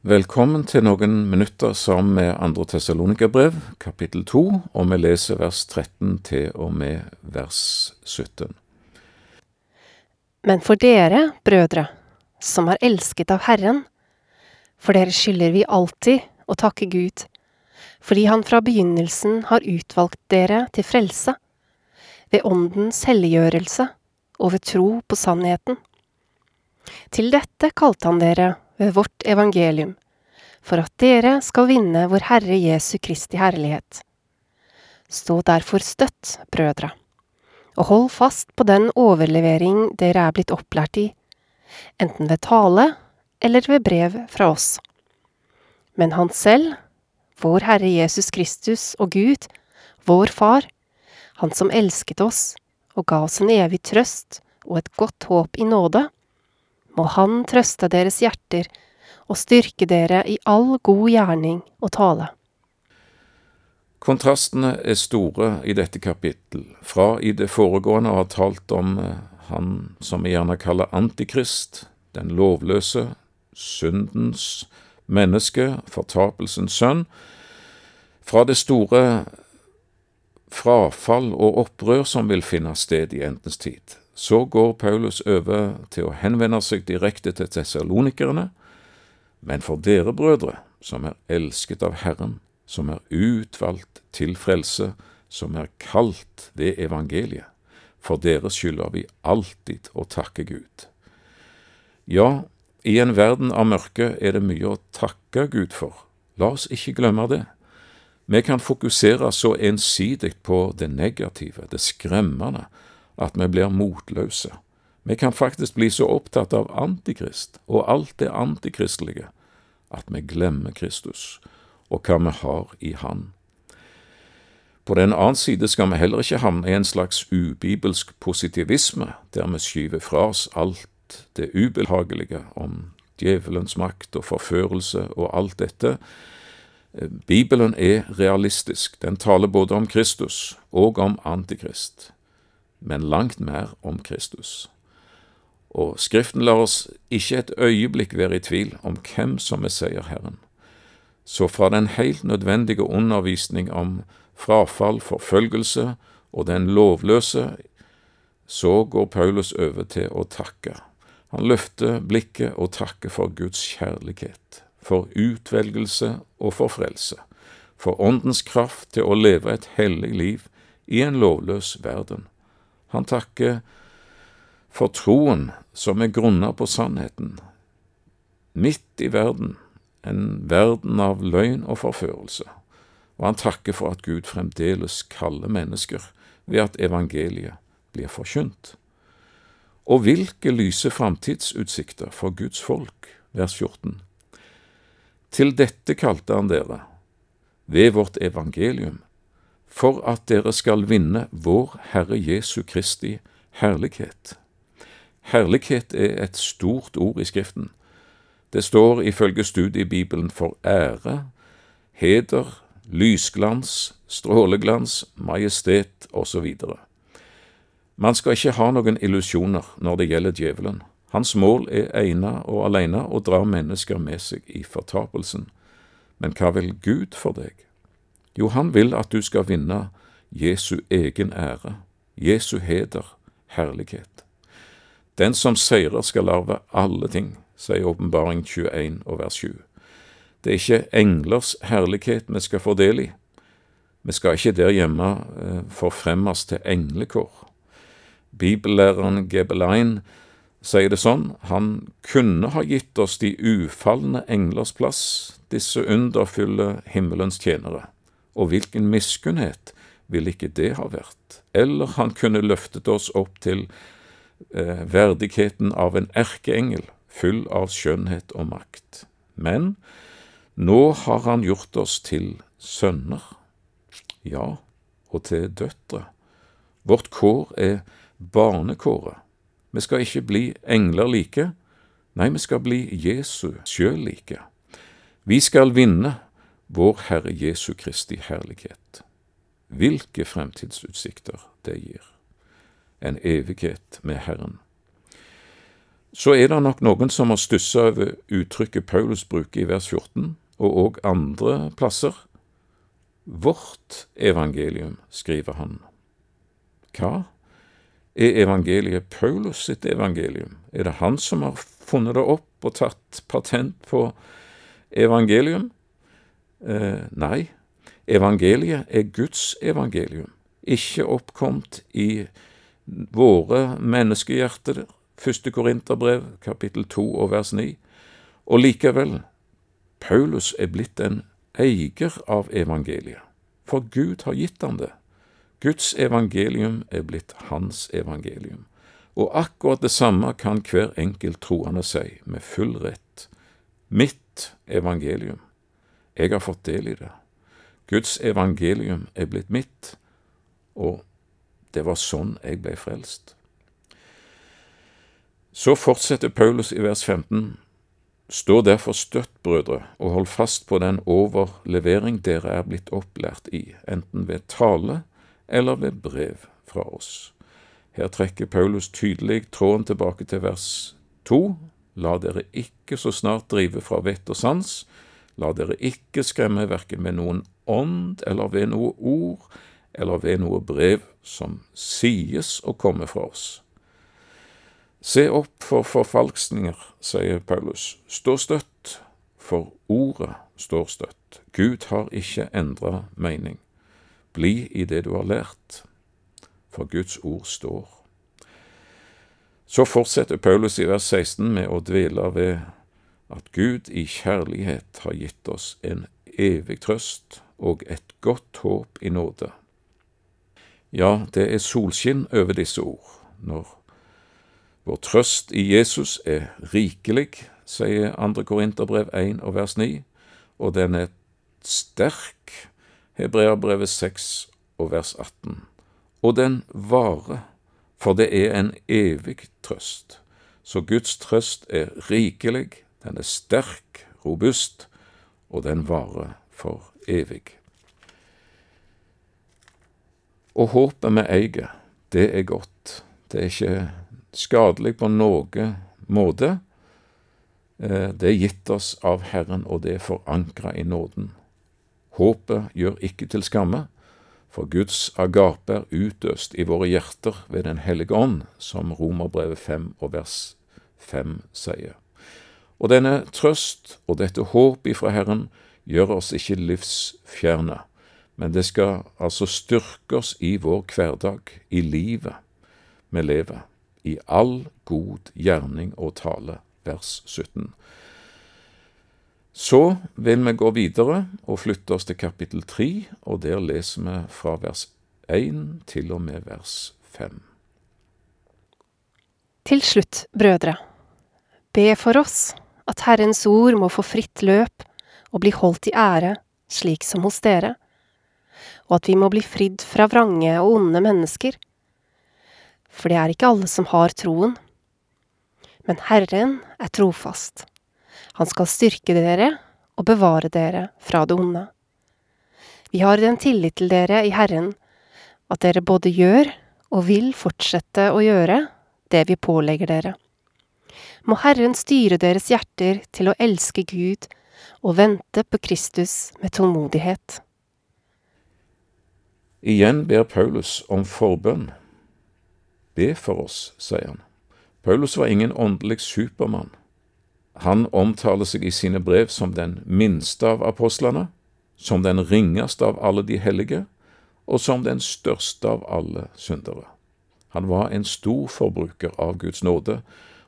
Velkommen til noen minutter sammen med andre Tessalonika-brev, kapittel 2, og vi leser vers 13 til og med vers 17. Men for dere, brødre, som er elsket av Herren, for dere skylder vi alltid å takke Gud, fordi Han fra begynnelsen har utvalgt dere til frelse, ved Åndens helliggjørelse og ved tro på sannheten. Til dette kalte Han dere ved vårt evangelium, for at dere skal vinne vår Herre Jesu Kristi herlighet. Stå derfor støtt, brødre, og hold fast på den overlevering dere er blitt opplært i, enten ved tale eller ved brev fra oss. Men Han selv, vår Herre Jesus Kristus og Gud, vår Far, Han som elsket oss og ga oss en evig trøst og et godt håp i nåde, må Han trøste deres hjerter og styrke dere i all god gjerning og tale. Kontrastene er store i dette kapittel, fra i det foregående å ha talt om eh, han som vi gjerne kaller Antikrist, den lovløse, syndens menneske, fortapelsens sønn, fra det store frafall og opprør som vil finne sted i endens tid. Så går Paulus over til å henvende seg direkte til tessalonikerne. Men for dere, brødre, som er elsket av Herren, som er utvalgt til frelse, som er kalt ved evangeliet, for dere skylder vi alltid å takke Gud. Ja, i en verden av mørke er det mye å takke Gud for. La oss ikke glemme det. Vi kan fokusere så ensidig på det negative, det skremmende, at vi blir motløse. Vi kan faktisk bli så opptatt av Antikrist og alt det antikristelige at vi glemmer Kristus og hva vi har i Han. På den annen side skal vi heller ikke havne i en slags ubibelsk positivisme, der vi skyver fra oss alt det ubehagelige om djevelens makt og forførelse og alt dette. Bibelen er realistisk, den taler både om Kristus og om Antikrist men langt mer om Kristus. Og Skriften lar oss ikke et øyeblikk være i tvil om hvem som er seierherren. Så fra den helt nødvendige undervisning om frafall, forfølgelse og den lovløse, så går Paulus over til å takke. Han løfter blikket og takker for Guds kjærlighet, for utvelgelse og for frelse, for Åndens kraft til å leve et hellig liv i en lovløs verden. Han takker for troen som er grunna på sannheten, midt i verden, en verden av løgn og forførelse, og han takker for at Gud fremdeles kaller mennesker ved at evangeliet blir forkynt. Og hvilke lyse framtidsutsikter for Guds folk, vers 14. Til dette kalte han dere, ved vårt evangelium, for at dere skal vinne vår Herre Jesu Kristi herlighet. Herlighet er et stort ord i Skriften. Det står ifølge studiebibelen for ære, heder, lysglans, stråleglans, majestet osv. Man skal ikke ha noen illusjoner når det gjelder djevelen. Hans mål er ene og alene å dra mennesker med seg i fortapelsen. Men hva vil Gud for deg? Jo, han vil at du skal vinne Jesu egen ære, Jesu heder, herlighet. Den som seirer skal arve alle ting, sier Åpenbaring 21 og vers 7. Det er ikke englers herlighet vi skal få del i. Vi skal ikke der hjemme eh, forfremmes til englekår. Bibellæreren Gebelein sier det sånn, han kunne ha gitt oss de ufalne englers plass, disse underfulle himmelens tjenere og hvilken miskunnhet ville ikke det ha vært? Eller han kunne løftet oss opp til eh, verdigheten av en erkeengel, full av skjønnhet og makt. Men nå har han gjort oss til sønner, ja, og til døtre. Vårt kår er barnekåret. Vi skal ikke bli engler like, nei, vi skal bli Jesu sjøl like. Vi skal vinne vår Herre Jesu Kristi herlighet. Hvilke fremtidsutsikter det gir. En evighet med Herren. Så er det nok noen som har stussa over uttrykket Paulus bruker i vers 14, og òg andre plasser. Vårt evangelium, skriver han. Hva er evangeliet Paulus sitt evangelium? Er det han som har funnet det opp og tatt patent på evangelium? Eh, nei, evangeliet er Guds evangelium, ikke oppkomt i våre menneskehjerter, første Korinterbrev, kapittel to og vers ni. Og likevel, Paulus er blitt en eier av evangeliet, for Gud har gitt han det. Guds evangelium er blitt hans evangelium, og akkurat det samme kan hver enkelt troende si med full rett. Mitt evangelium. Jeg har fått del i det. Guds evangelium er blitt mitt, og det var sånn jeg ble frelst. Så fortsetter Paulus i vers 15. Stå derfor støtt, brødre, og hold fast på den overlevering dere er blitt opplært i, enten ved tale eller ved brev fra oss. Her trekker Paulus tydelig tråden tilbake til vers 2. La dere ikke så snart drive fra vett og sans, la dere ikke skremme verken med noen ånd eller ved noe ord eller ved noe brev som sies å komme fra oss. Se opp for forfalskninger, sier Paulus. Stå støtt, for ordet står støtt. Gud har ikke endra mening. Bli i det du har lært, for Guds ord står. Så fortsetter Paulus i vers 16 med å dvele ved at Gud i kjærlighet har gitt oss en evig trøst og et godt håp i nåde. Ja, det er solskinn over disse ord, når vår trøst i Jesus er rikelig, sier 2. Korinterbrev 1 og vers 9, og den er sterk Hebreabrevet 6 og vers 18. Og den varer, for det er en evig trøst. Så Guds trøst er rikelig, den er sterk, robust, og den varer for evig. Og håpet vi eier, det er godt. Det er ikke skadelig på noen måte. Eh, det er gitt oss av Herren, og det er forankra i nåden. Håpet gjør ikke til skamme, for Guds agape er utøst i våre hjerter ved Den hellige ånd, som Romerbrevet 5 og vers 5 sier. Og denne trøst og dette håp ifra Herren gjør oss ikke livsfjerne, men det skal altså styrke oss i vår hverdag, i livet vi lever, i all god gjerning og tale, vers 17. Så vil vi gå videre og flytte oss til kapittel 3, og der leser vi fra vers 1 til og med vers 5. Til slutt, brødre, be for oss at Herrens ord må få fritt løp og bli holdt i ære, slik som hos dere, og at vi må bli fridd fra vrange og onde mennesker. For det er ikke alle som har troen. Men Herren er trofast han skal styrke dere og bevare dere fra det onde. Vi har den tillit til dere i Herren, at dere både gjør og vil fortsette å gjøre det vi pålegger dere. Må Herren styre deres hjerter til å elske Gud og vente på Kristus med tålmodighet. Igjen ber Paulus om forbønn. Be for oss, sier han. Paulus var ingen åndelig supermann. Han omtaler seg i sine brev som den minste av apostlene, som den ringeste av alle de hellige, og som den største av alle syndere. Han var en stor forbruker av Guds nåde,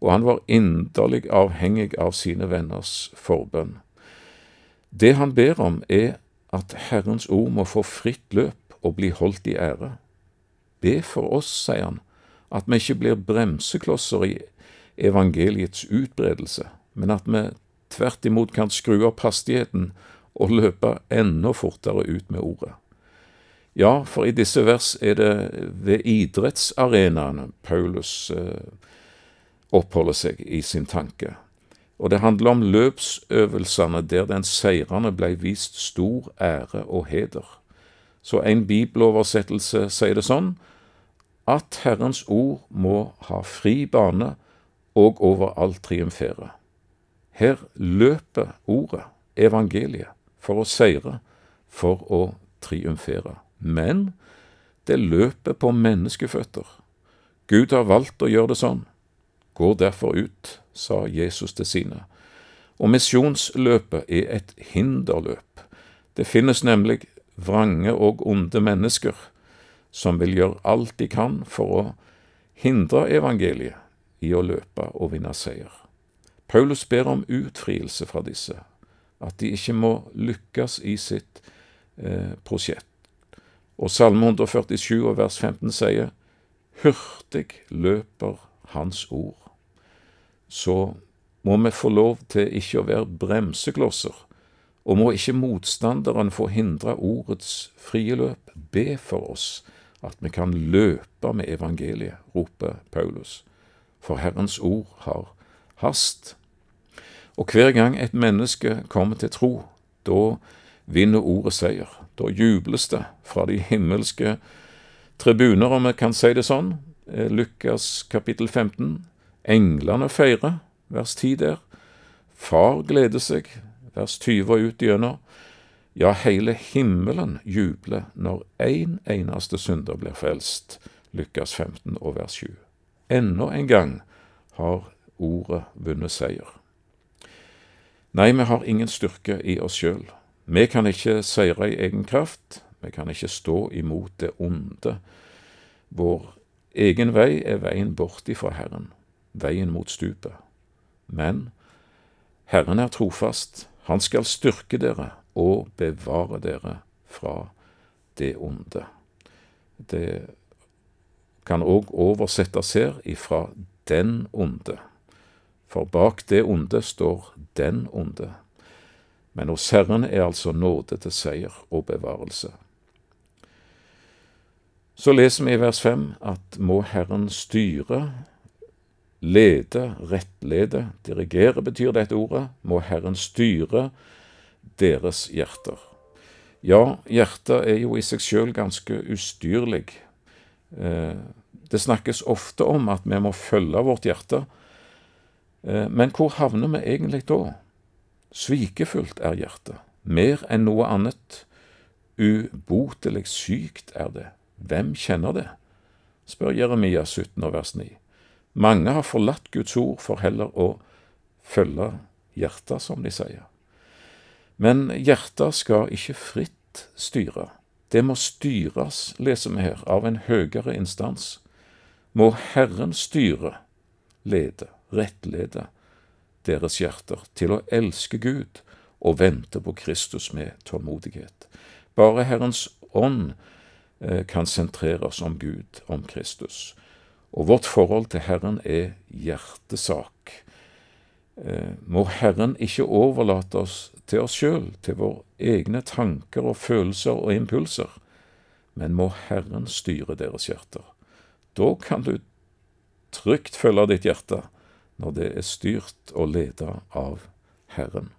og han var inderlig avhengig av sine venners forbønn. Det han ber om, er at Herrens ord må få fritt løp og bli holdt i ære. Be for oss, sier han, at vi ikke blir bremseklosser i evangeliets utbredelse, men at vi tvert imot kan skru opp hastigheten og løpe enda fortere ut med ordet. Ja, for i disse vers er det ved idrettsarenaene Paulus eh, oppholder seg i sin tanke. Og det handler om løpsøvelsene der den seirende blei vist stor ære og heder. Så en bibeloversettelse sier det sånn at Herrens ord må ha fri bane og overalt triumfere. Her løper ordet, evangeliet, for å seire, for å triumfere. Men det løper på menneskeføtter. Gud har valgt å gjøre det sånn. Gå derfor ut, sa Jesus til sine. Og misjonsløpet er et hinderløp. Det finnes nemlig vrange og onde mennesker som vil gjøre alt de kan for å hindre evangeliet i å løpe og vinne seier. Paulus ber om utfrielse fra disse, at de ikke må lykkes i sitt eh, prosjekt. Og Salme 147 og vers 15 sier, Hurtig løper Hans ord. Så må vi få lov til ikke å være bremseklosser, og må ikke motstanderen få hindre ordets frie løp. Be for oss at vi kan løpe med evangeliet, roper Paulus, for Herrens ord har hast. Og hver gang et menneske kommer til tro, da vinner ordet seier. Da jubles det fra de himmelske tribuner, om vi kan si det sånn. Eh, Lukas kapittel 15. Englene feirer, vers 10 der. Far gleder seg, vers 20 og ut gjennom. Ja, hele himmelen jubler når én en eneste synder blir frelst. Lukas 15 og vers 7. Enda en gang har ordet vunnet seier. Nei, vi har ingen styrke i oss sjøl. Vi kan ikke seire i egen kraft. Vi kan ikke stå imot det onde. Vår egen vei er veien bort ifra Herren, veien mot stupet. Men Herren er trofast. Han skal styrke dere og bevare dere fra det onde. Det kan òg oversettes her ifra den onde. For bak det onde står den onde. Men hos Herren er altså nåde til seier og bevarelse. Så leser vi i vers fem at må Herren styre, lede, rettlede, dirigere betyr dette ordet, må Herren styre deres hjerter. Ja, hjertet er jo i seg sjøl ganske ustyrlig. Eh, det snakkes ofte om at vi må følge vårt hjerte, eh, men hvor havner vi egentlig da? Svikefullt er hjertet, mer enn noe annet. Ubotelig sykt er det. Hvem kjenner det? spør Jeremia 17 vers 9. Mange har forlatt Guds ord for heller å følge hjertet, som de sier. Men hjertet skal ikke fritt styre. Det må styres, leser vi her, av en høyere instans. Må Herren styre, lede, rettlede, deres hjerter til å elske Gud og vente på Kristus med tålmodighet. Bare Herrens ånd eh, kan sentrere oss om Gud, om Kristus. Og vårt forhold til Herren er hjertesak. Eh, må Herren ikke overlate oss til oss sjøl, til våre egne tanker og følelser og impulser, men må Herren styre deres hjerter. Da kan du trygt følge ditt hjerte når det er styrt og leda av Herren.